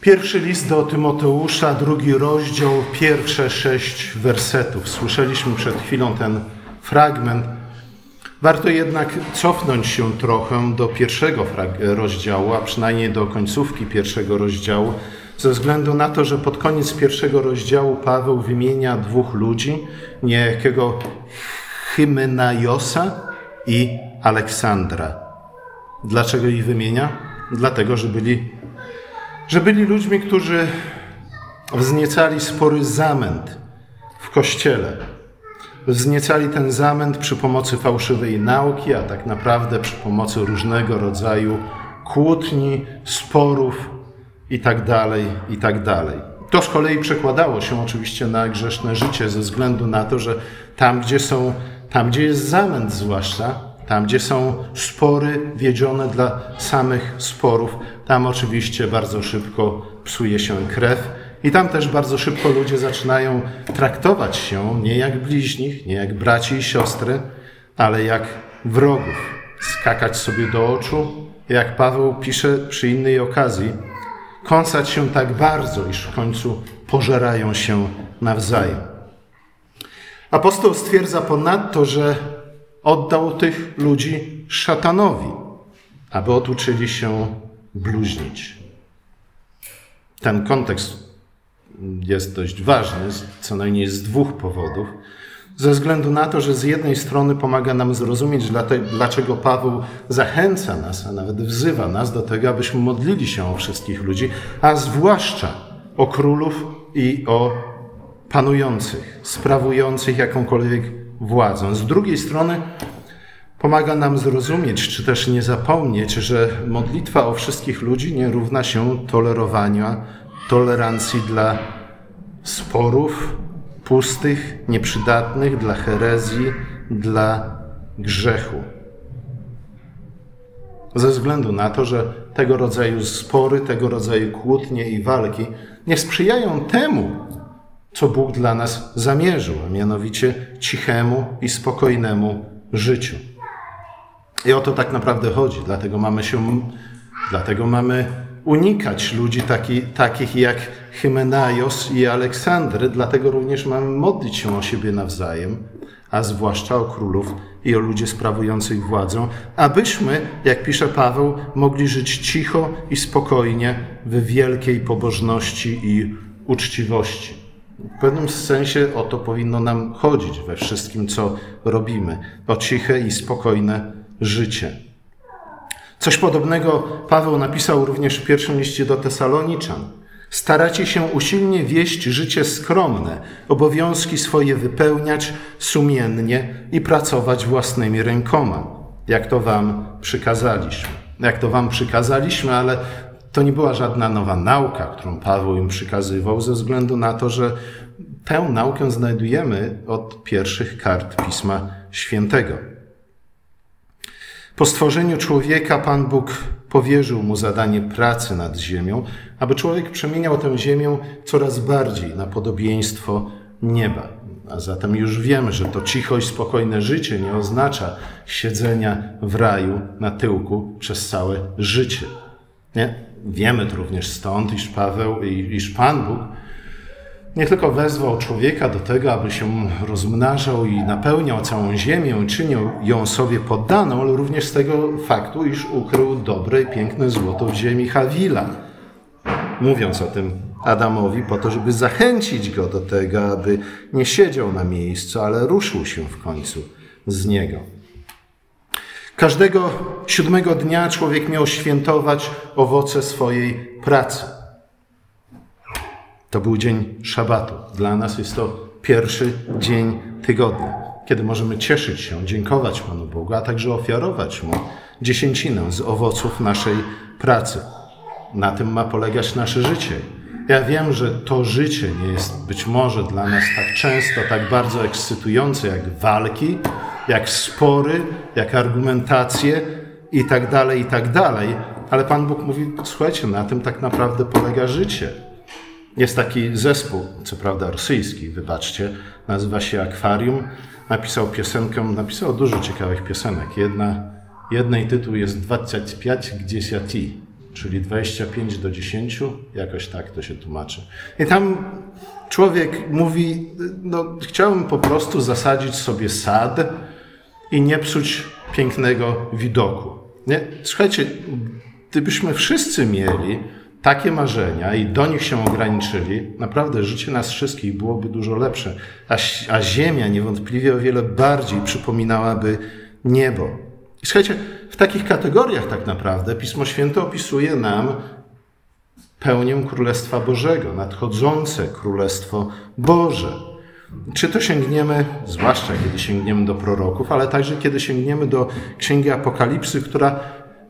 Pierwszy list do Tymoteusza, drugi rozdział, pierwsze sześć wersetów. Słyszeliśmy przed chwilą ten fragment. Warto jednak cofnąć się trochę do pierwszego rozdziału, a przynajmniej do końcówki pierwszego rozdziału, ze względu na to, że pod koniec pierwszego rozdziału Paweł wymienia dwóch ludzi, niejakiego Hymenajosa i Aleksandra. Dlaczego ich wymienia? Dlatego, że byli że byli ludźmi, którzy wzniecali spory zamęt w kościele. Wzniecali ten zamęt przy pomocy fałszywej nauki, a tak naprawdę przy pomocy różnego rodzaju kłótni, sporów itd. Tak itd. Tak to z kolei przekładało się oczywiście na grzeszne życie ze względu na to, że tam, gdzie są, tam, gdzie jest zamęt zwłaszcza, tam, gdzie są spory wiedzione dla samych sporów, tam oczywiście bardzo szybko psuje się krew i tam też bardzo szybko ludzie zaczynają traktować się nie jak bliźnich, nie jak braci i siostry, ale jak wrogów. Skakać sobie do oczu, jak Paweł pisze przy innej okazji, kąsać się tak bardzo, iż w końcu pożerają się nawzajem. Apostoł stwierdza ponadto, że oddał tych ludzi szatanowi, aby otuczyli się bluźnić. Ten kontekst jest dość ważny, co najmniej z dwóch powodów. Ze względu na to, że z jednej strony pomaga nam zrozumieć, dlaczego Paweł zachęca nas, a nawet wzywa nas do tego, abyśmy modlili się o wszystkich ludzi, a zwłaszcza o królów i o panujących, sprawujących jakąkolwiek władzę. Z drugiej strony pomaga nam zrozumieć, czy też nie zapomnieć, że modlitwa o wszystkich ludzi nie równa się tolerowaniu, tolerancji dla sporów pustych, nieprzydatnych, dla herezji, dla grzechu. Ze względu na to, że tego rodzaju spory, tego rodzaju kłótnie i walki nie sprzyjają temu, co Bóg dla nas zamierzył, a mianowicie cichemu i spokojnemu życiu. I o to tak naprawdę chodzi, dlatego mamy się, dlatego mamy unikać ludzi taki, takich jak Hymenaios i Aleksandry, dlatego również mamy modlić się o siebie nawzajem, a zwłaszcza o królów i o ludzi sprawujących władzę, abyśmy, jak pisze Paweł, mogli żyć cicho i spokojnie w wielkiej pobożności i uczciwości. W pewnym sensie o to powinno nam chodzić we wszystkim, co robimy. O ciche i spokojne życie. Coś podobnego Paweł napisał również w pierwszym liście do Tesaloniczan. Staracie się usilnie wieść życie skromne, obowiązki swoje wypełniać sumiennie i pracować własnymi rękoma, jak to wam przykazaliśmy. Jak to wam przykazaliśmy, ale to nie była żadna nowa nauka, którą Paweł im przykazywał, ze względu na to, że tę naukę znajdujemy od pierwszych kart Pisma Świętego. Po stworzeniu człowieka Pan Bóg powierzył mu zadanie pracy nad ziemią, aby człowiek przemieniał tę ziemię coraz bardziej na podobieństwo nieba. A zatem już wiemy, że to cicho i spokojne życie nie oznacza siedzenia w raju na tyłku przez całe życie. Nie? Wiemy to również stąd, iż Paweł, iż Pan Bóg nie tylko wezwał człowieka do tego, aby się rozmnażał i napełniał całą ziemię, czynił ją sobie poddaną, ale również z tego faktu, iż ukrył dobre i piękne złoto w ziemi Hawila. Mówiąc o tym Adamowi, po to, żeby zachęcić go do tego, aby nie siedział na miejscu, ale ruszył się w końcu z niego. Każdego siódmego dnia człowiek miał świętować owoce swojej pracy. To był dzień szabatu. Dla nas jest to pierwszy dzień tygodnia, kiedy możemy cieszyć się, dziękować Panu Bogu, a także ofiarować Mu dziesięcinę z owoców naszej pracy. Na tym ma polegać nasze życie. Ja wiem, że to życie nie jest być może dla nas tak często, tak bardzo ekscytujące jak walki, jak spory, jak argumentacje i tak dalej, i tak dalej. Ale Pan Bóg mówi, słuchajcie, na tym tak naprawdę polega życie. Jest taki zespół, co prawda rosyjski, wybaczcie, nazywa się Akwarium. Napisał piosenkę, napisał dużo ciekawych piosenek. Jedna, jednej tytuł jest 25 gdzieś ja ti. czyli 25 do 10, jakoś tak to się tłumaczy. I tam człowiek mówi, no chciałbym po prostu zasadzić sobie sad i nie psuć pięknego widoku. Nie? Słuchajcie, gdybyśmy wszyscy mieli takie marzenia i do nich się ograniczyli, naprawdę życie nas wszystkich byłoby dużo lepsze, a, a Ziemia niewątpliwie o wiele bardziej przypominałaby niebo. I słuchajcie, w takich kategoriach tak naprawdę Pismo Święte opisuje nam pełnię Królestwa Bożego, nadchodzące Królestwo Boże. Czy to sięgniemy, zwłaszcza kiedy sięgniemy do proroków, ale także kiedy sięgniemy do Księgi Apokalipsy, która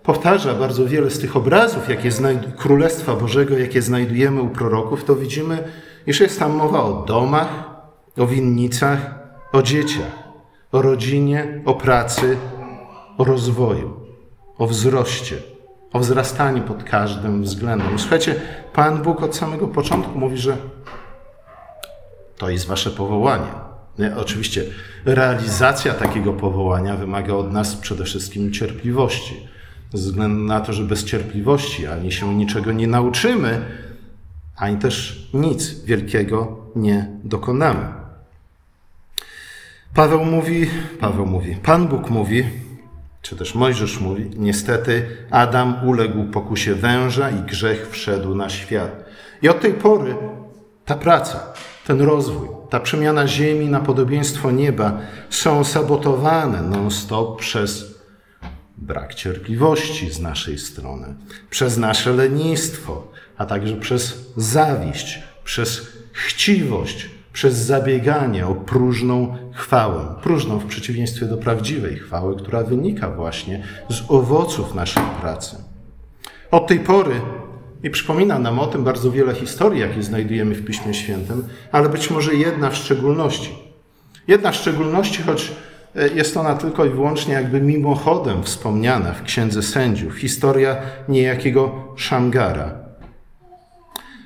powtarza bardzo wiele z tych obrazów jakie Królestwa Bożego, jakie znajdujemy u proroków, to widzimy, iż jest tam mowa o domach, o winnicach, o dzieciach, o rodzinie, o pracy, o rozwoju, o wzroście, o wzrastaniu pod każdym względem. Słuchajcie, Pan Bóg od samego początku mówi, że to jest wasze powołanie. Nie? Oczywiście realizacja takiego powołania wymaga od nas przede wszystkim cierpliwości. Ze względu na to, że bez cierpliwości ani się niczego nie nauczymy, ani też nic wielkiego nie dokonamy. Paweł mówi, Paweł mówi, Pan Bóg mówi, czy też Mojżesz mówi, niestety Adam uległ pokusie węża i grzech wszedł na świat. I od tej pory ta praca, ten rozwój, ta przemiana ziemi na podobieństwo nieba są sabotowane non-stop przez brak cierpliwości z naszej strony, przez nasze lenistwo, a także przez zawiść, przez chciwość, przez zabieganie o próżną chwałę. Próżną w przeciwieństwie do prawdziwej chwały, która wynika właśnie z owoców naszej pracy. Od tej pory i przypomina nam o tym bardzo wiele historii, jakie znajdujemy w Piśmie Świętym, ale być może jedna w szczególności. Jedna w szczególności, choć e, jest ona tylko i wyłącznie jakby mimochodem wspomniana w Księdze Sędziów. Historia niejakiego Szamgara.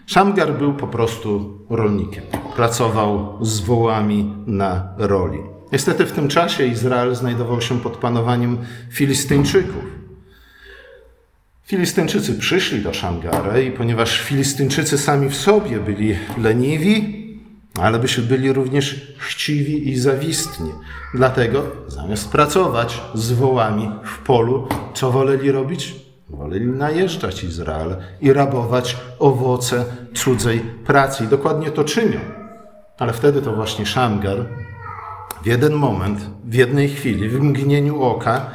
Szamgar był po prostu rolnikiem. Pracował z wołami na roli. Niestety w tym czasie Izrael znajdował się pod panowaniem Filistyńczyków. Filistyńczycy przyszli do Szangara i ponieważ Filistyńczycy sami w sobie byli leniwi, ale byli również chciwi i zawistni. Dlatego zamiast pracować z wołami w polu, co woleli robić? Woleli najeżdżać Izrael i rabować owoce cudzej pracy. I dokładnie to czynią. Ale wtedy to właśnie Szamgar w jeden moment, w jednej chwili, w mgnieniu oka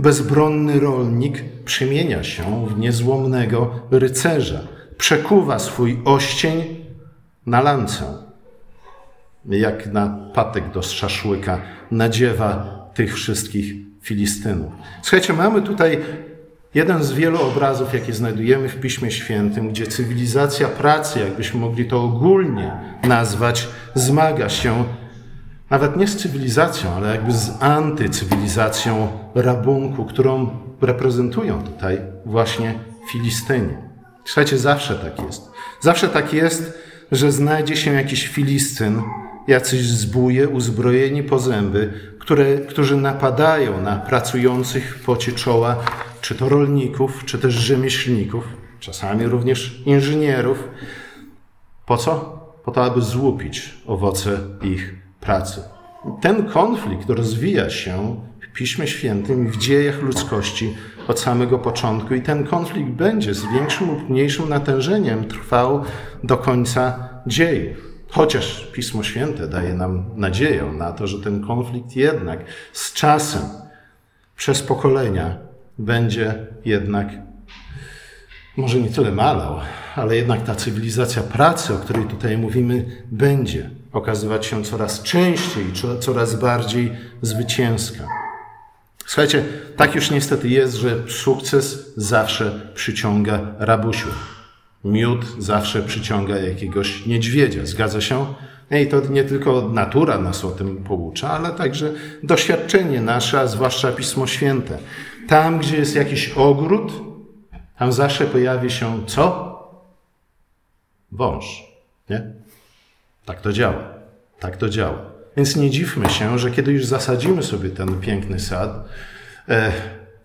bezbronny rolnik przemienia się w niezłomnego rycerza, przekuwa swój oścień na lancę. Jak na patek do szaszłyka nadziewa tych wszystkich Filistynów. Słuchajcie, mamy tutaj jeden z wielu obrazów, jakie znajdujemy w Piśmie Świętym, gdzie cywilizacja pracy, jakbyśmy mogli to ogólnie nazwać, zmaga się nawet nie z cywilizacją, ale jakby z antycywilizacją rabunku, którą reprezentują tutaj właśnie Filistyni. Słuchajcie, zawsze tak jest. Zawsze tak jest, że znajdzie się jakiś Filistyn, jacyś zbóje uzbrojeni po zęby, które, którzy napadają na pracujących w pocie czoła, czy to rolników, czy też rzemieślników, czasami również inżynierów. Po co? Po to, aby złupić owoce ich pracy. Ten konflikt rozwija się w Piśmie Świętym w dziejach ludzkości od samego początku, i ten konflikt będzie z większym lub mniejszym natężeniem trwał do końca dziejów. Chociaż Pismo Święte daje nam nadzieję na to, że ten konflikt jednak z czasem, przez pokolenia, będzie jednak może nie tyle malał, ale jednak ta cywilizacja pracy, o której tutaj mówimy, będzie okazywać się coraz częściej coraz bardziej zwycięska. Słuchajcie, tak już niestety jest, że sukces zawsze przyciąga rabusiów. Miód zawsze przyciąga jakiegoś niedźwiedzia. Zgadza się? I to nie tylko natura nas o tym poucza, ale także doświadczenie nasze, a zwłaszcza Pismo Święte. Tam, gdzie jest jakiś ogród, tam zawsze pojawi się co? Wąż. Nie? Tak to działa. Tak to działa. Więc nie dziwmy się, że kiedy już zasadzimy sobie ten piękny sad, e,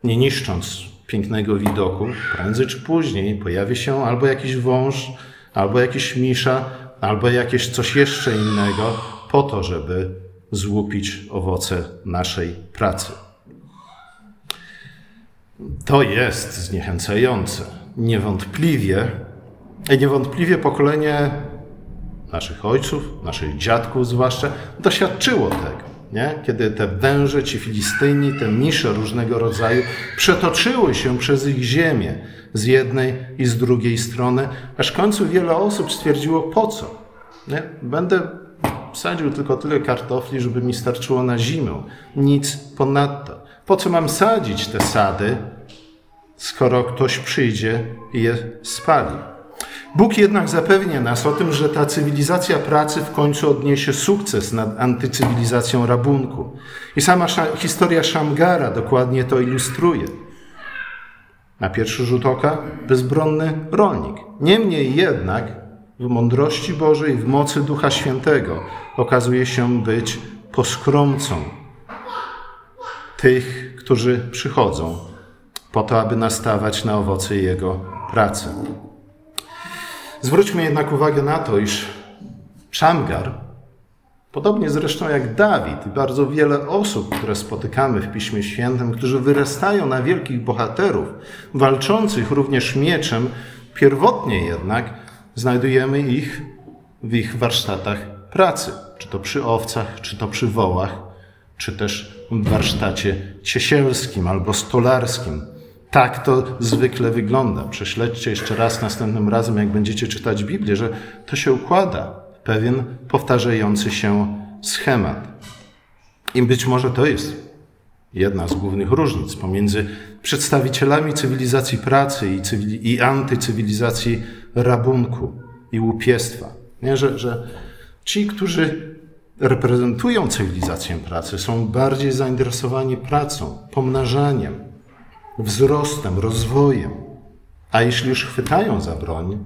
nie niszcząc pięknego widoku, prędzej czy później pojawi się albo jakiś wąż, albo jakiś misza, albo jakieś coś jeszcze innego, po to, żeby złupić owoce naszej pracy. To jest zniechęcające. Niewątpliwie, niewątpliwie pokolenie naszych ojców, naszych dziadków zwłaszcza, doświadczyło tego. Nie? Kiedy te węże, ci Filistyni, te misze różnego rodzaju przetoczyły się przez ich ziemię z jednej i z drugiej strony, aż w końcu wiele osób stwierdziło po co. Nie? Będę sadził tylko tyle kartofli, żeby mi starczyło na zimę. Nic ponadto. Po co mam sadzić te sady, skoro ktoś przyjdzie i je spali? Bóg jednak zapewnia nas o tym, że ta cywilizacja pracy w końcu odniesie sukces nad antycywilizacją rabunku. I sama historia Szamgara dokładnie to ilustruje. Na pierwszy rzut oka bezbronny rolnik. Niemniej jednak w mądrości Bożej, w mocy Ducha Świętego okazuje się być poskromcą tych, którzy przychodzą po to, aby nastawać na owoce Jego pracy. Zwróćmy jednak uwagę na to, iż Szamgar, podobnie zresztą jak Dawid i bardzo wiele osób, które spotykamy w Piśmie Świętym, którzy wyrastają na wielkich bohaterów, walczących również mieczem, pierwotnie jednak znajdujemy ich w ich warsztatach pracy, czy to przy owcach, czy to przy wołach, czy też w warsztacie ciesielskim albo stolarskim tak to zwykle wygląda. Prześledźcie jeszcze raz następnym razem, jak będziecie czytać Biblię, że to się układa pewien powtarzający się schemat. I być może to jest jedna z głównych różnic pomiędzy przedstawicielami cywilizacji pracy i, cywili- i antycywilizacji rabunku i łupiestwa. Nie? Że, że ci, którzy reprezentują cywilizację pracy, są bardziej zainteresowani pracą, pomnażaniem, wzrostem, rozwojem. A jeśli już chwytają za broń,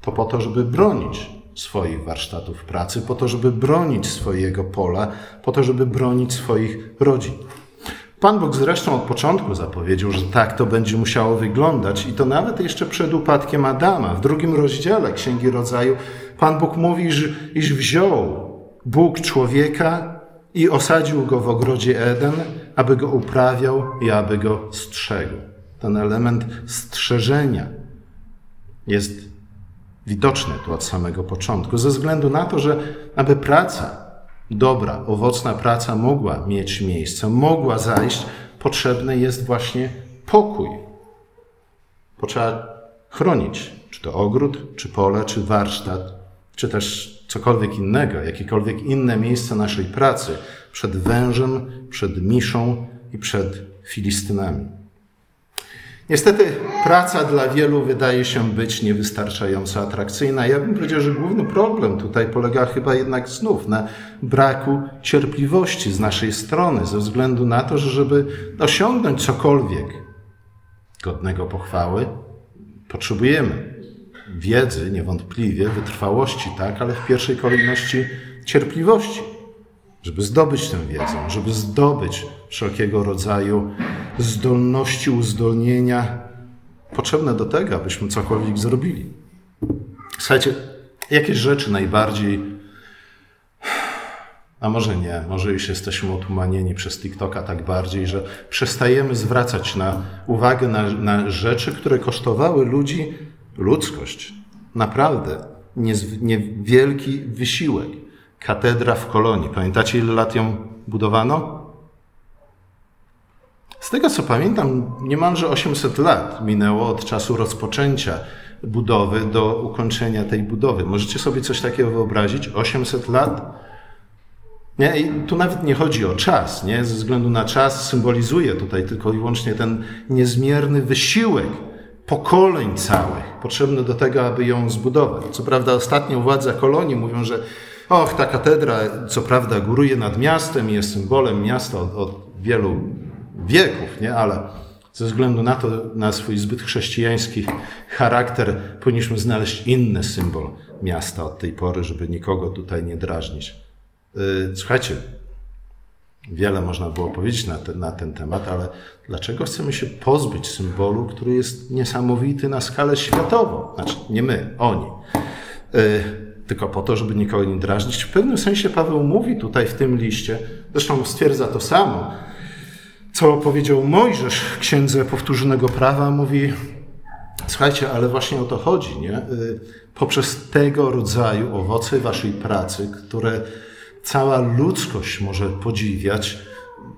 to po to, żeby bronić swoich warsztatów pracy, po to, żeby bronić swojego pola, po to, żeby bronić swoich rodzin. Pan Bóg zresztą od początku zapowiedział, że tak to będzie musiało wyglądać i to nawet jeszcze przed upadkiem Adama. W drugim rozdziale Księgi Rodzaju Pan Bóg mówi, iż wziął Bóg człowieka i osadził go w ogrodzie Eden, aby go uprawiał i aby go strzegł. Ten element strzeżenia jest widoczny tu od samego początku, ze względu na to, że aby praca, dobra, owocna praca mogła mieć miejsce, mogła zajść, potrzebny jest właśnie pokój. Potrzeba chronić, czy to ogród, czy pole, czy warsztat, czy też cokolwiek innego, jakiekolwiek inne miejsce naszej pracy przed wężem, przed miszą i przed Filistynami. Niestety praca dla wielu wydaje się być niewystarczająco atrakcyjna. Ja bym powiedział, że główny problem tutaj polega chyba jednak znów na braku cierpliwości z naszej strony, ze względu na to, że żeby osiągnąć cokolwiek godnego pochwały, potrzebujemy wiedzy, niewątpliwie, wytrwałości, tak, ale w pierwszej kolejności cierpliwości, żeby zdobyć tę wiedzę, żeby zdobyć wszelkiego rodzaju zdolności, uzdolnienia potrzebne do tego, abyśmy cokolwiek zrobili. Słuchajcie, jakie rzeczy najbardziej, a może nie, może już jesteśmy otumanieni przez TikToka tak bardziej, że przestajemy zwracać na uwagę na, na rzeczy, które kosztowały ludzi ludzkość. Naprawdę niewielki wysiłek. Katedra w Kolonii. Pamiętacie, ile lat ją budowano? Z tego co pamiętam, niemalże 800 lat minęło od czasu rozpoczęcia budowy do ukończenia tej budowy. Możecie sobie coś takiego wyobrazić? 800 lat? Nie? I tu nawet nie chodzi o czas, nie? ze względu na czas symbolizuje tutaj tylko i wyłącznie ten niezmierny wysiłek, pokoleń całych potrzebne do tego, aby ją zbudować. Co prawda ostatnio władze kolonii mówią, że och, ta katedra co prawda góruje nad miastem i jest symbolem miasta od, od wielu wieków, nie? ale ze względu na to, na swój zbyt chrześcijański charakter, powinniśmy znaleźć inny symbol miasta od tej pory, żeby nikogo tutaj nie drażnić. Y, słuchajcie, Wiele można było powiedzieć na, te, na ten temat, ale dlaczego chcemy się pozbyć symbolu, który jest niesamowity na skalę światową? Znaczy, nie my, oni. Tylko po to, żeby nikogo nie drażnić. W pewnym sensie Paweł mówi tutaj w tym liście, zresztą stwierdza to samo, co powiedział Mojżesz w Księdze Powtórzonego Prawa. Mówi, słuchajcie, ale właśnie o to chodzi, nie? Y, poprzez tego rodzaju owoce waszej pracy, które cała ludzkość może podziwiać,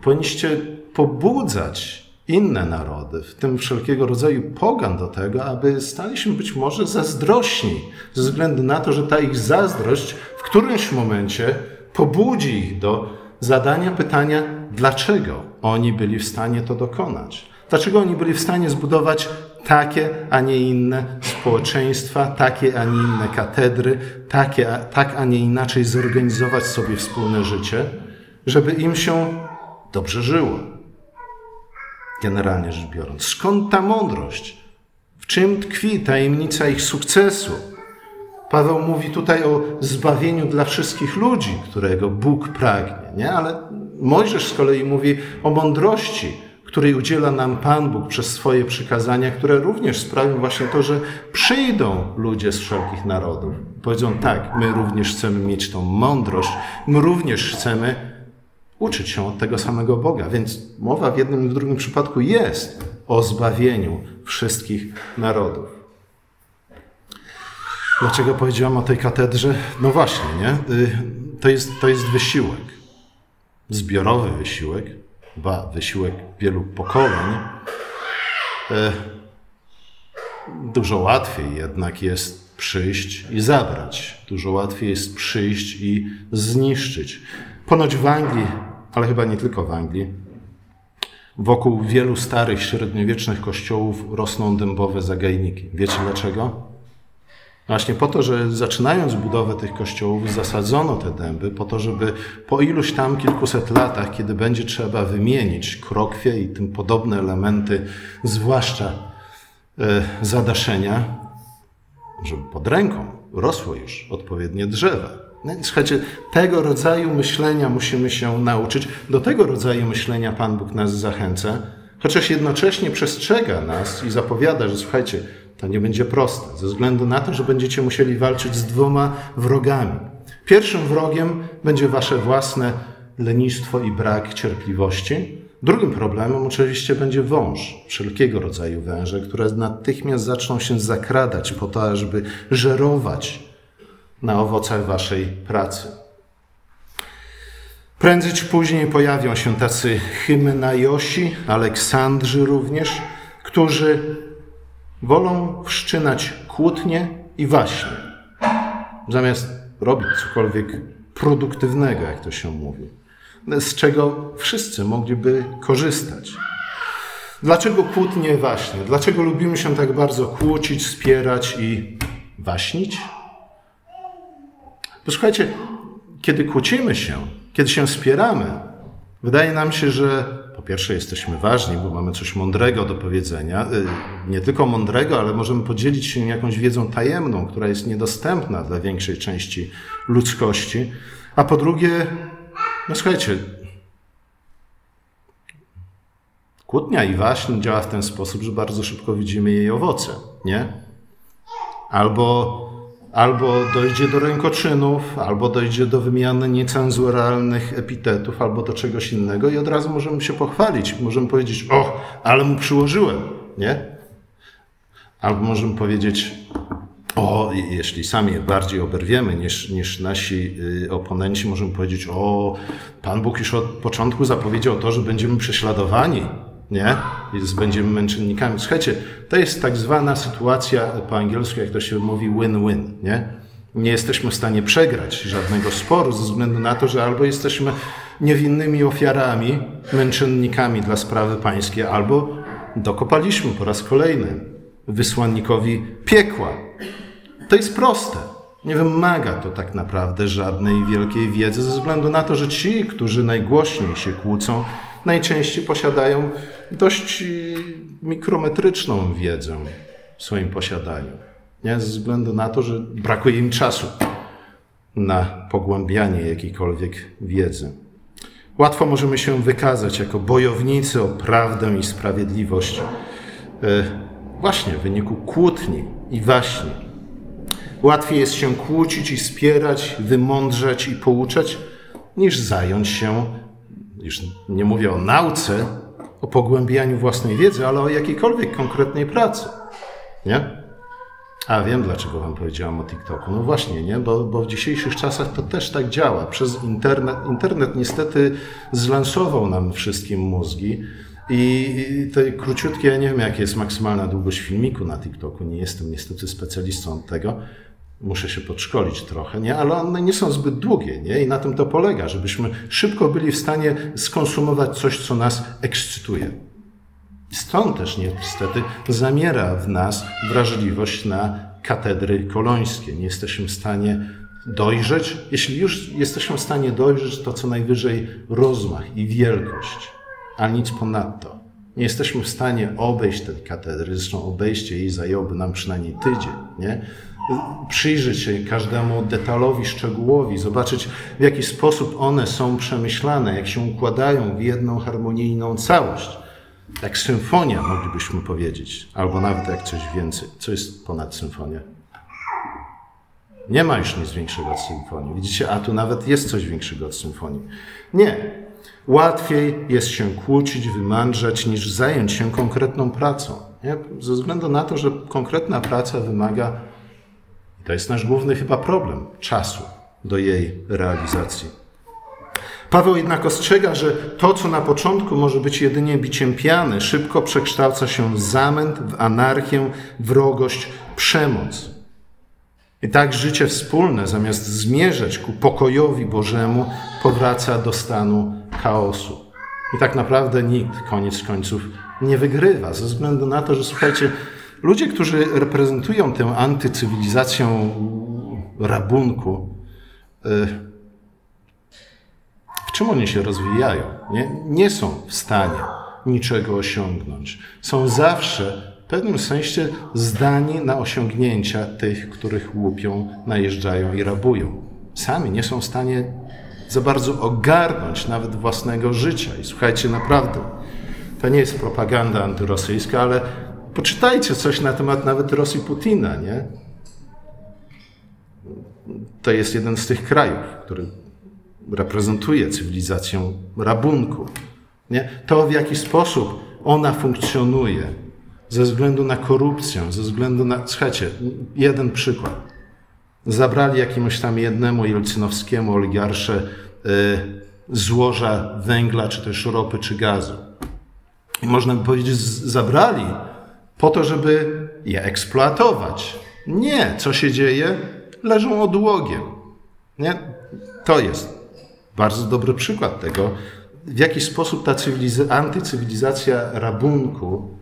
powinniście pobudzać inne narody, w tym wszelkiego rodzaju pogan do tego, aby stali się być może zazdrośni, ze względu na to, że ta ich zazdrość w którymś momencie pobudzi ich do zadania pytania, dlaczego oni byli w stanie to dokonać. Dlaczego oni byli w stanie zbudować takie, a nie inne społeczeństwa, takie, a nie inne katedry, takie, tak, a nie inaczej zorganizować sobie wspólne życie, żeby im się dobrze żyło. Generalnie rzecz biorąc. Skąd ta mądrość? W czym tkwi tajemnica ich sukcesu? Paweł mówi tutaj o zbawieniu dla wszystkich ludzi, którego Bóg pragnie, nie? Ale Mojżesz z kolei mówi o mądrości, której udziela nam Pan Bóg przez swoje przykazania, które również sprawią właśnie to, że przyjdą ludzie z wszelkich narodów. Powiedzą tak, my również chcemy mieć tą mądrość, my również chcemy uczyć się od tego samego Boga. Więc mowa w jednym i w drugim przypadku jest o zbawieniu wszystkich narodów. Dlaczego powiedziałam o tej katedrze? No właśnie, nie? Y, to jest, to jest wysiłek. Zbiorowy wysiłek, ba, wysiłek wielu pokoleń. Y, dużo łatwiej jednak jest przyjść i zabrać. Dużo łatwiej jest przyjść i zniszczyć. Ponoć w Anglii, ale chyba nie tylko w Anglii, wokół wielu starych, średniowiecznych kościołów rosną dębowe zagajniki. Wiecie dlaczego? Właśnie po to, że zaczynając budowę tych kościołów, zasadzono te dęby, po to, żeby po iluś tam kilkuset latach, kiedy będzie trzeba wymienić krokwie i tym podobne elementy, zwłaszcza e, zadaszenia, żeby pod ręką rosło już odpowiednie drzewa. No słuchajcie, tego rodzaju myślenia musimy się nauczyć. Do tego rodzaju myślenia Pan Bóg nas zachęca, chociaż jednocześnie przestrzega nas i zapowiada, że słuchajcie, to nie będzie proste, ze względu na to, że będziecie musieli walczyć z dwoma wrogami. Pierwszym wrogiem będzie wasze własne lenistwo i brak cierpliwości. Drugim problemem oczywiście będzie wąż, wszelkiego rodzaju węże, które natychmiast zaczną się zakradać po to, żeby żerować na owocach waszej pracy. Prędzej czy później pojawią się tacy Hymenajosi, Aleksandrzy również, którzy wolą wszczynać kłótnie i waśnie, zamiast robić cokolwiek produktywnego, jak to się mówi, z czego wszyscy mogliby korzystać. Dlaczego kłótnie waśnie? Dlaczego lubimy się tak bardzo kłócić, spierać i waśnić? Posłuchajcie, kiedy kłócimy się, kiedy się spieramy, wydaje nam się, że po pierwsze jesteśmy ważni, bo mamy coś mądrego do powiedzenia. Y, nie tylko mądrego, ale możemy podzielić się jakąś wiedzą tajemną, która jest niedostępna dla większej części ludzkości. A po drugie, no słuchajcie, kłótnia i waśń działa w ten sposób, że bardzo szybko widzimy jej owoce, nie? Albo albo dojdzie do rękoczynów, albo dojdzie do wymiany niecenzuralnych epitetów, albo do czegoś innego i od razu możemy się pochwalić. Możemy powiedzieć, o, ale mu przyłożyłem, nie? Albo możemy powiedzieć, o, jeśli sami bardziej oberwiemy niż, niż nasi y, oponenci, możemy powiedzieć, o, Pan Bóg już od początku zapowiedział to, że będziemy prześladowani, nie? Więc będziemy męczennikami. Słuchajcie, to jest tak zwana sytuacja po angielsku, jak to się mówi, win-win, nie? Nie jesteśmy w stanie przegrać żadnego sporu ze względu na to, że albo jesteśmy niewinnymi ofiarami, męczennikami dla sprawy pańskiej, albo dokopaliśmy po raz kolejny wysłannikowi piekła. To jest proste. Nie wymaga to tak naprawdę żadnej wielkiej wiedzy, ze względu na to, że ci, którzy najgłośniej się kłócą, najczęściej posiadają dość mikrometryczną wiedzę w swoim posiadaniu. Nie? Ze względu na to, że brakuje im czasu na pogłębianie jakiejkolwiek wiedzy. Łatwo możemy się wykazać jako bojownicy o prawdę i sprawiedliwość, e, właśnie w wyniku kłótni i waśni. Łatwiej jest się kłócić i spierać, wymądrzeć i pouczać, niż zająć się, już nie mówię o nauce, o pogłębianiu własnej wiedzy, ale o jakiejkolwiek konkretnej pracy. Nie? A wiem, dlaczego wam powiedziałam o TikToku. No właśnie, nie? Bo, bo w dzisiejszych czasach to też tak działa. Przez internet, internet niestety zlansował nam wszystkim mózgi. I te króciutkie, nie wiem, jaka jest maksymalna długość filmiku na TikToku. Nie jestem niestety specjalistą od tego. Muszę się podszkolić trochę, nie? Ale one nie są zbyt długie, nie? I na tym to polega, żebyśmy szybko byli w stanie skonsumować coś, co nas ekscytuje. Stąd też niestety zamiera w nas wrażliwość na katedry kolońskie. Nie jesteśmy w stanie dojrzeć. Jeśli już jesteśmy w stanie dojrzeć, to co najwyżej rozmach i wielkość, a nic ponadto. Nie jesteśmy w stanie obejść tej katedry, zresztą obejście jej zajęłoby nam przynajmniej tydzień, nie? Przyjrzeć się każdemu detalowi, szczegółowi, zobaczyć w jaki sposób one są przemyślane, jak się układają w jedną harmonijną całość jak symfonia, moglibyśmy powiedzieć, albo nawet jak coś więcej. Co jest ponad symfonią? Nie ma już nic większego od symfonii. Widzicie, a tu nawet jest coś większego od symfonii. Nie. Łatwiej jest się kłócić, wymądrzać, niż zająć się konkretną pracą. Nie? Ze względu na to, że konkretna praca wymaga, to jest nasz główny chyba problem, czasu do jej realizacji. Paweł jednak ostrzega, że to, co na początku może być jedynie biciem piany, szybko przekształca się w zamęt, w anarchię, wrogość, przemoc. I tak życie wspólne, zamiast zmierzać ku pokojowi Bożemu, powraca do stanu chaosu. I tak naprawdę nikt, koniec końców, nie wygrywa, ze względu na to, że słuchajcie, ludzie, którzy reprezentują tę antycywilizację rabunku, yy, czym oni się rozwijają? Nie, nie są w stanie niczego osiągnąć. Są zawsze w pewnym sensie zdani na osiągnięcia tych, których łupią, najeżdżają i rabują. Sami nie są w stanie za bardzo ogarnąć nawet własnego życia. I słuchajcie, naprawdę, to nie jest propaganda antyrosyjska, ale poczytajcie coś na temat nawet Rosji Putina, nie? To jest jeden z tych krajów, który reprezentuje cywilizację rabunku. Nie? To, w jaki sposób ona funkcjonuje, ze względu na korupcję, ze względu na. Słuchajcie, jeden przykład. Zabrali jakiemuś tam jednemu jelcynowskiemu oligarsze y, złoża węgla, czy też ropy, czy gazu. I można by powiedzieć, zabrali po to, żeby je eksploatować. Nie, co się dzieje? Leżą odłogiem. Nie? To jest bardzo dobry przykład tego, w jaki sposób ta antycywilizacja rabunku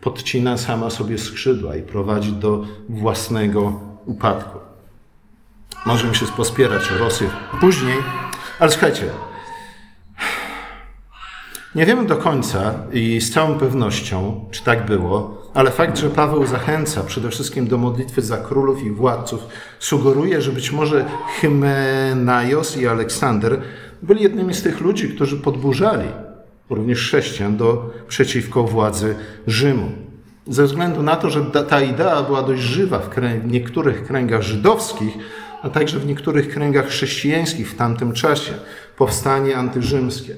podcina sama sobie skrzydła i prowadzi do własnego upadku. Możemy się pospierać o Rosję później, ale słuchajcie, nie wiemy do końca i z całą pewnością, czy tak było, ale fakt, że Paweł zachęca przede wszystkim do modlitwy za królów i władców, sugeruje, że być może Hymenaios i Aleksander byli jednymi z tych ludzi, którzy podburzali również chrześcijan do, przeciwko władzy Rzymu. Ze względu na to, że ta idea była dość żywa w, w niektórych kręgach żydowskich, a także w niektórych kręgach chrześcijańskich w tamtym czasie, powstanie antyrzymskie.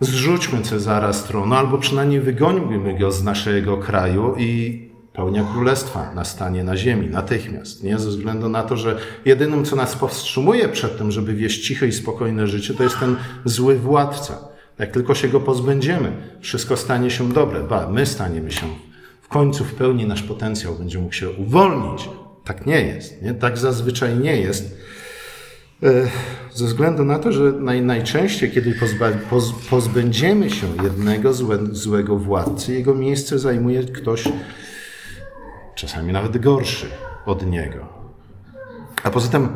Zrzućmy Cezara z tronu, albo przynajmniej wygońmy go z naszego kraju i pełnia królestwa nastanie na ziemi natychmiast. Nie? Ze względu na to, że jedynym, co nas powstrzymuje przed tym, żeby wieść ciche i spokojne życie, to jest ten zły władca. Jak tylko się go pozbędziemy, wszystko stanie się dobre. Ba, my staniemy się w końcu w pełni nasz potencjał będzie mógł się uwolnić. Tak nie jest. Nie? Tak zazwyczaj nie jest. Ze względu na to, że naj, najczęściej, kiedy pozba, poz, pozbędziemy się jednego złe, złego władcy, jego miejsce zajmuje ktoś czasami nawet gorszy od niego. A poza tym,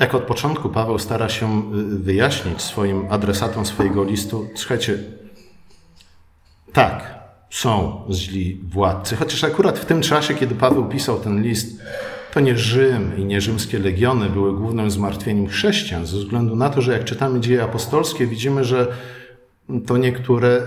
jak od początku Paweł stara się y, wyjaśnić swoim adresatom swojego listu, słuchajcie, tak, są źli władcy, chociaż akurat w tym czasie, kiedy Paweł pisał ten list, to nie Rzym i nie rzymskie legiony były głównym zmartwieniem chrześcijan, ze względu na to, że jak czytamy dzieje apostolskie, widzimy, że to niektóre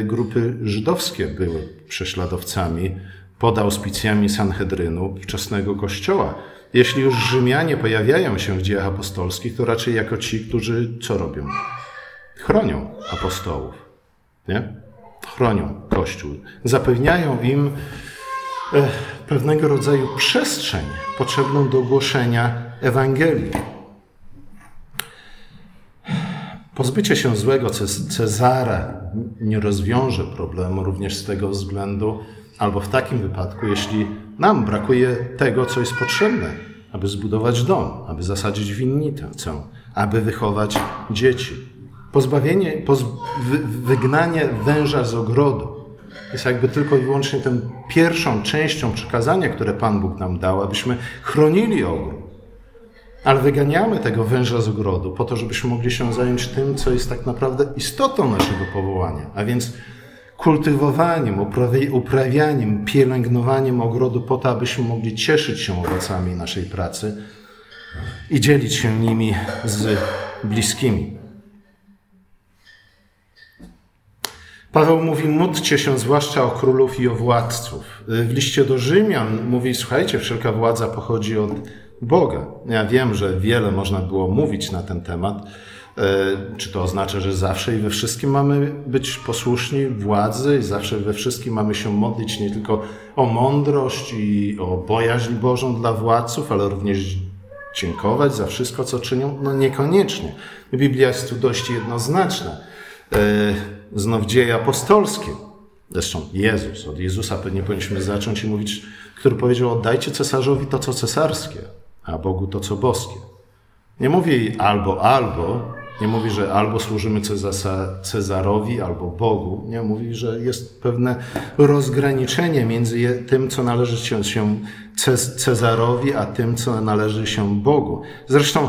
y, grupy żydowskie były prześladowcami pod auspicjami Sanhedrynu wczesnego kościoła. Jeśli już Rzymianie pojawiają się w dziejach apostolskich, to raczej jako ci, którzy co robią? Chronią apostołów. Nie? Chronią Kościół. Zapewniają im e, pewnego rodzaju przestrzeń potrzebną do głoszenia Ewangelii. Pozbycie się złego Cezara nie rozwiąże problemu również z tego względu, albo w takim wypadku, jeśli nam brakuje tego, co jest potrzebne, aby zbudować dom, aby zasadzić winnicę, aby wychować dzieci. Pozbawienie, poz, wy, wygnanie węża z ogrodu jest jakby tylko i wyłącznie tą pierwszą częścią przekazania, które Pan Bóg nam dał, abyśmy chronili ogród. Ale wyganiamy tego węża z ogrodu po to, żebyśmy mogli się zająć tym, co jest tak naprawdę istotą naszego powołania, a więc kultywowaniem, uprawianiem, pielęgnowaniem ogrodu po to, abyśmy mogli cieszyć się owocami naszej pracy i dzielić się nimi z bliskimi. Paweł mówi, módlcie się zwłaszcza o królów i o władców. W liście do Rzymian mówi, słuchajcie, wszelka władza pochodzi od Boga. Ja wiem, że wiele można było mówić na ten temat, E, czy to oznacza, że zawsze i we wszystkim mamy być posłuszni władzy i zawsze we wszystkim mamy się modlić nie tylko o mądrość i o bojaźń Bożą dla władców, ale również dziękować za wszystko, co czynią? No niekoniecznie. Biblia jest tu dość jednoznaczna. Znów dzieje apostolskie. Zresztą Jezus, od Jezusa pewnie powinniśmy zacząć i mówić, który powiedział: Oddajcie cesarzowi to, co cesarskie, a Bogu to, co boskie. Nie mówi albo, albo, nie mówi, że albo służymy Cezarowi, albo Bogu. Nie mówi, że jest pewne rozgraniczenie między tym, co należy się Cezarowi, a tym, co należy się Bogu. Zresztą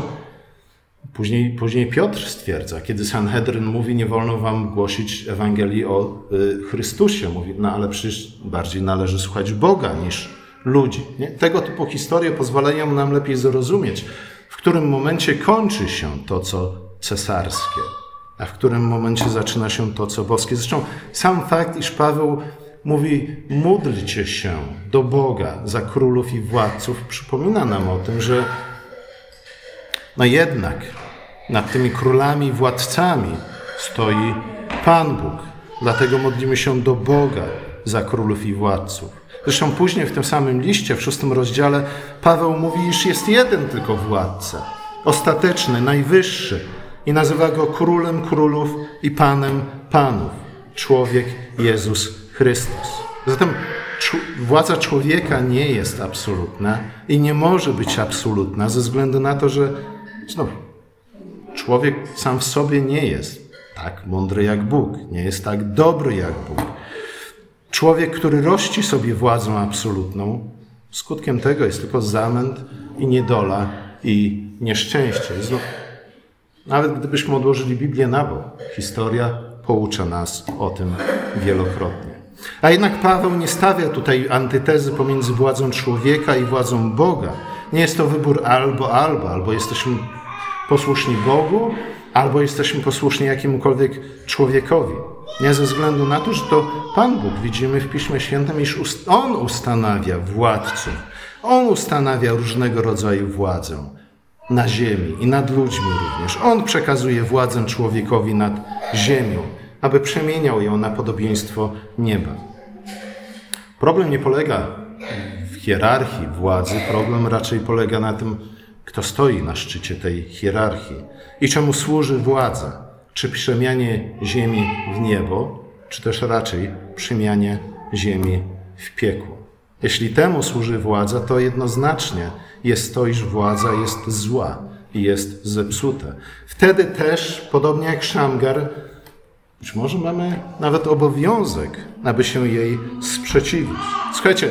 Później, później Piotr stwierdza, kiedy Sanhedryn mówi, nie wolno wam głosić Ewangelii o y, Chrystusie. Mówi, no ale przecież bardziej należy słuchać Boga niż ludzi. Nie? Tego typu historie pozwalają nam lepiej zrozumieć, w którym momencie kończy się to, co cesarskie, a w którym momencie zaczyna się to, co boskie. Zresztą sam fakt, iż Paweł mówi: módlcie się do Boga za królów i władców, przypomina nam o tym, że no jednak nad tymi królami władcami stoi Pan Bóg. Dlatego modlimy się do Boga za królów i władców. Zresztą później w tym samym liście, w szóstym rozdziale, Paweł mówi, iż jest jeden tylko władca, ostateczny, najwyższy, i nazywa go królem królów i panem panów. Człowiek Jezus Chrystus. Zatem władza człowieka nie jest absolutna i nie może być absolutna ze względu na to, że znów człowiek sam w sobie nie jest tak mądry jak Bóg, nie jest tak dobry jak Bóg. Człowiek, który rości sobie władzą absolutną, skutkiem tego jest tylko zamęt i niedola i nieszczęście. Znów nawet gdybyśmy odłożyli Biblię na bok, historia poucza nas o tym wielokrotnie. A jednak Paweł nie stawia tutaj antytezy pomiędzy władzą człowieka i władzą Boga. Nie jest to wybór albo, albo, albo jesteśmy posłuszni Bogu, albo jesteśmy posłuszni jakiemukolwiek człowiekowi. Nie ze względu na to, że to Pan Bóg, widzimy w Piśmie Świętym, iż On ustanawia władców. On ustanawia różnego rodzaju władzę na ziemi i nad ludźmi również. On przekazuje władzę człowiekowi nad ziemią, aby przemieniał ją na podobieństwo nieba. Problem nie polega w hierarchii władzy, problem raczej polega na tym, kto stoi na szczycie tej hierarchii i czemu służy władza. Czy przemianie ziemi w niebo, czy też raczej przemianie ziemi w piekło. Jeśli temu służy władza, to jednoznacznie jest to, iż władza jest zła i jest zepsuta. Wtedy też, podobnie jak Szamgar, być może mamy nawet obowiązek, aby się jej sprzeciwić. Słuchajcie,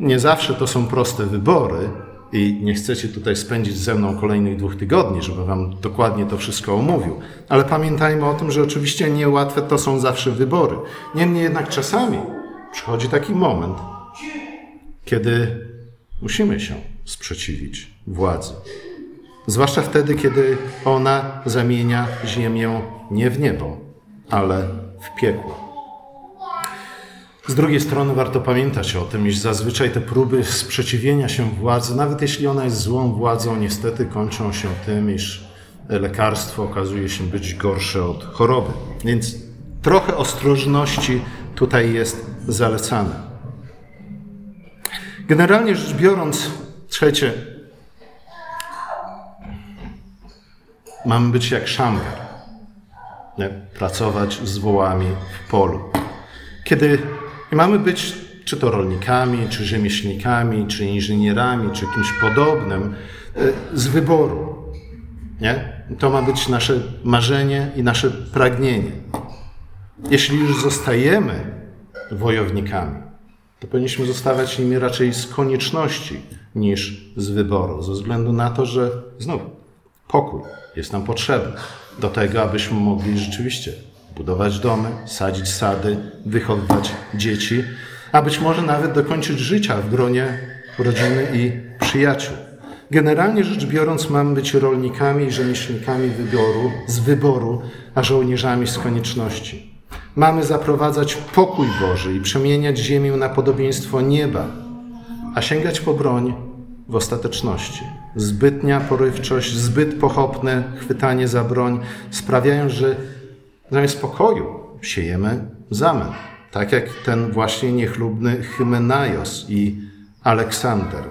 nie zawsze to są proste wybory i nie chcecie tutaj spędzić ze mną kolejnych dwóch tygodni, żeby wam dokładnie to wszystko omówił. Ale pamiętajmy o tym, że oczywiście niełatwe to są zawsze wybory. Niemniej jednak czasami przychodzi taki moment, kiedy musimy się sprzeciwić władzy. Zwłaszcza wtedy, kiedy ona zamienia ziemię nie w niebo, ale w piekło. Z drugiej strony warto pamiętać o tym, iż zazwyczaj te próby sprzeciwienia się władzy, nawet jeśli ona jest złą władzą, niestety kończą się tym, iż lekarstwo okazuje się być gorsze od choroby. Więc trochę ostrożności tutaj jest zalecane. Generalnie rzecz biorąc, trzecie, mamy być jak szamgar, pracować z wołami w polu. Kiedy mamy być czy to rolnikami, czy rzemieślnikami, czy inżynierami, czy kimś podobnym, e, z wyboru. Nie? To ma być nasze marzenie i nasze pragnienie. Jeśli już zostajemy wojownikami, to powinniśmy zostawać nimi raczej z konieczności niż z wyboru, ze względu na to, że znów pokój jest nam potrzebny do tego, abyśmy mogli rzeczywiście budować domy, sadzić sady, wychowywać dzieci, a być może nawet dokończyć życia w gronie rodziny i przyjaciół. Generalnie rzecz biorąc, mamy być rolnikami i rzemieślnikami wyboru, z wyboru, a żołnierzami z konieczności. Mamy zaprowadzać pokój Boży i przemieniać ziemię na podobieństwo nieba, a sięgać po broń w ostateczności. Zbytnia porywczość, zbyt pochopne chwytanie za broń sprawiają, że zamiast pokoju siejemy zamęt. Tak jak ten właśnie niechlubny Hymenaios i Aleksander.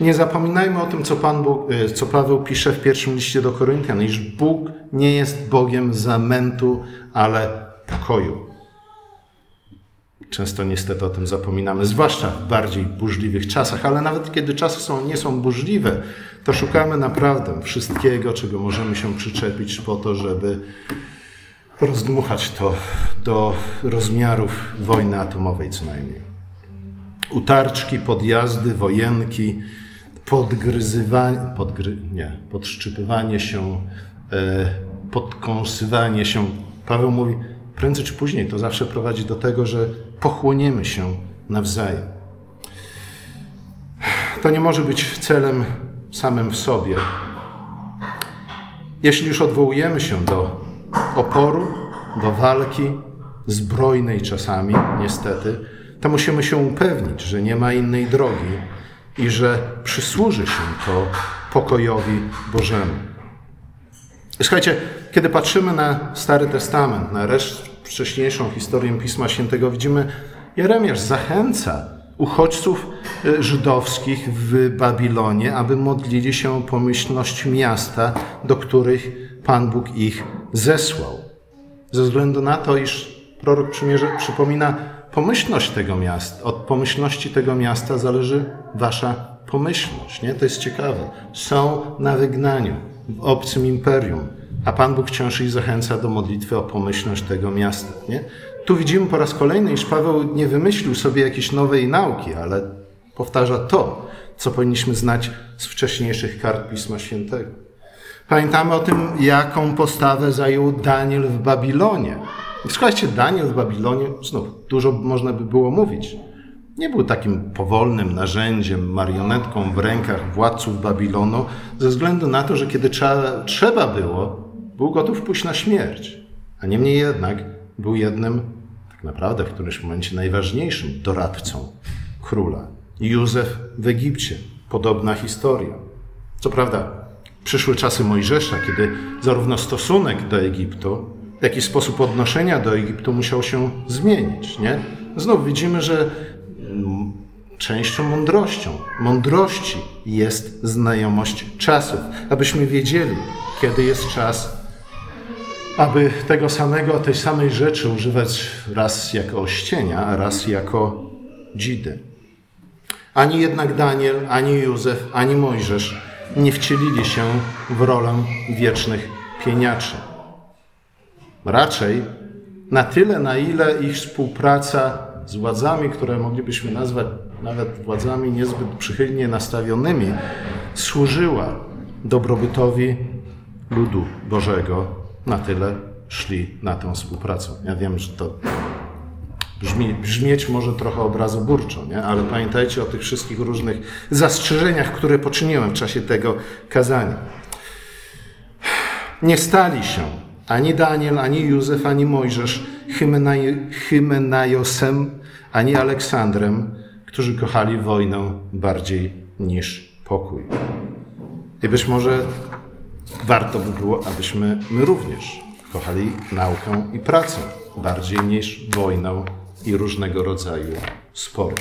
Nie zapominajmy o tym, co, Pan Bóg, e, co Paweł pisze w pierwszym liście do Koryntian, iż Bóg nie jest Bogiem zamętu, ale pokoju. Często niestety o tym zapominamy, zwłaszcza w bardziej burzliwych czasach, ale nawet kiedy czasy są, nie są burzliwe, to szukamy naprawdę wszystkiego, czego możemy się przyczepić po to, żeby rozdmuchać to do rozmiarów wojny atomowej co najmniej. Utarczki, podjazdy, wojenki, podgryzywanie, podgry, nie, podszczypywanie się, e, podkąsywanie się. Paweł mówi, prędzej czy później to zawsze prowadzi do tego, że pochłoniemy się nawzajem. To nie może być celem samym w sobie. Jeśli już odwołujemy się do oporu, do walki, zbrojnej czasami, niestety, to musimy się upewnić, że nie ma innej drogi i że przysłuży się to pokojowi Bożemu. Słuchajcie, kiedy patrzymy na Stary Testament, na resztę wcześniejszą historię Pisma Świętego, widzimy, Jeremiasz zachęca uchodźców e, żydowskich w Babilonie, aby modlili się o pomyślność miasta, do których Pan Bóg ich zesłał. Ze względu na to, iż prorok przymierze przypomina pomyślność tego miasta. Od pomyślności tego miasta zależy wasza pomyślność. Nie? To jest ciekawe. Są na wygnaniu w obcym imperium, a Pan Bóg wciąż ich zachęca do modlitwy o pomyślność tego miasta. Nie? Tu widzimy po raz kolejny, iż Paweł nie wymyślił sobie jakiejś nowej nauki, ale powtarza to, co powinniśmy znać z wcześniejszych kart Pisma Świętego. Pamiętamy o tym, jaką postawę zajął Daniel w Babilonie. Słuchajcie, Daniel w Babilonie, znów dużo można by było mówić. Nie był takim powolnym narzędziem, marionetką w rękach władców Babilonu, ze względu na to, że kiedy trzeba, trzeba było, był gotów pójść na śmierć. A niemniej jednak był jednym, tak naprawdę w którymś momencie najważniejszym doradcą króla. Józef w Egipcie. Podobna historia. Co prawda, przyszły czasy Mojżesza, kiedy zarówno stosunek do Egiptu, jak i sposób odnoszenia do Egiptu musiał się zmienić. Nie? Znów widzimy, że częścią mądrością, mądrości jest znajomość czasów, abyśmy wiedzieli, kiedy jest czas, aby tego samego, tej samej rzeczy używać raz jako ościenia, a raz jako dzidy. Ani jednak Daniel, ani Józef, ani Mojżesz nie wcielili się w rolę wiecznych pieniaczy. Raczej na tyle, na ile ich współpraca z władzami, które moglibyśmy nazwać nawet władzami niezbyt przychylnie nastawionymi, służyła dobrobytowi ludu Bożego, na tyle szli na tę współpracę. Ja wiem, że to Brzmi, brzmieć może trochę obrazoburczo, nie? ale pamiętajcie o tych wszystkich różnych zastrzeżeniach, które poczyniłem w czasie tego kazania. Nie stali się ani Daniel, ani Józef, ani Mojżesz Hymenaj, Hymenajosem, ani Aleksandrem, którzy kochali wojnę bardziej niż pokój. I być może warto by było, abyśmy my również kochali naukę i pracę bardziej niż wojnę i różnego rodzaju spory.